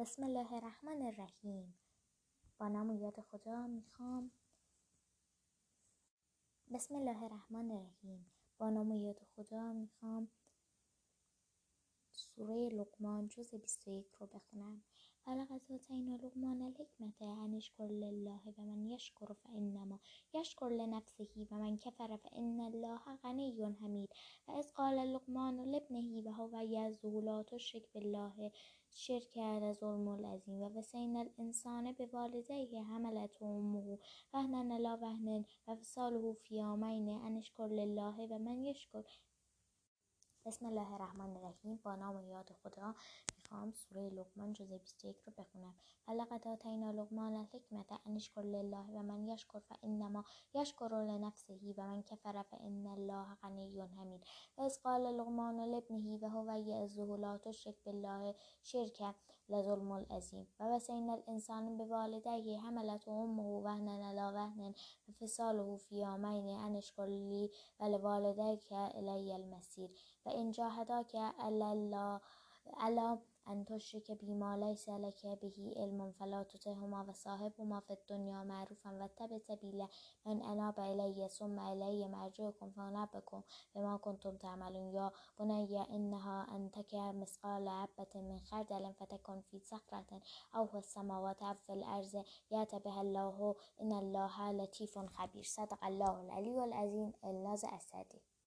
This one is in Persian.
بسم الله الرحمن الرحیم. با نام یاد خدا می‌خوام. بسم الله الرحمن الرحیم. با نام یاد خدا می‌خوام. سوره لقمان جز 21 رو بخونم. ولقد آتینا لقمان الحکمت ان اشکر لله و من یشکر فانما یشکر لنفسه و من کفر فان الله غنی حمید و قال لقمان لابنه و هو یعظه لا تشرک بالله شرک کرد ظلم العظیم و وسین الانسان به والدیه حملت امه وهنا علی وهن و فصاله فی یومین ان اشکر لله و من یشکر بسم الله الرحمن الرحیم. با نام و یاد خدا می‌خوام سوره لقمان جزء 21 رو بخونم. ولقد آتینا لقمان الحکمت ان اشکر لله و من یشکر فانما یشکر لنفسه و من کفر فان الله غنی حمید. و از قال لقمان لابنه و هو یعظه لا تشرک بالله شرک لظلم العظیم. و وصینا الانسان بوالدیه حملت امه وهنا علی وهن و فصاله فی یومین ان اشکر لی ولوالدیک الی المصیر و جاهداک علی الله علی ان تشرک بی ما لیس لک به علم فلا تطعهما و صاحبهما فی الدنیا معروفا و تبع سبیل من اناب الی ثم الی مرجعکم فانبئکم بما کنتم تعملون. یا بنی انها ان تک مثقال حبة من خردل فتکن فی صخرة او فی السماوات او فی الارض یأت بها الله ان الله لطیف خبیر. صدق الله العلی العظیم. الناز اسدی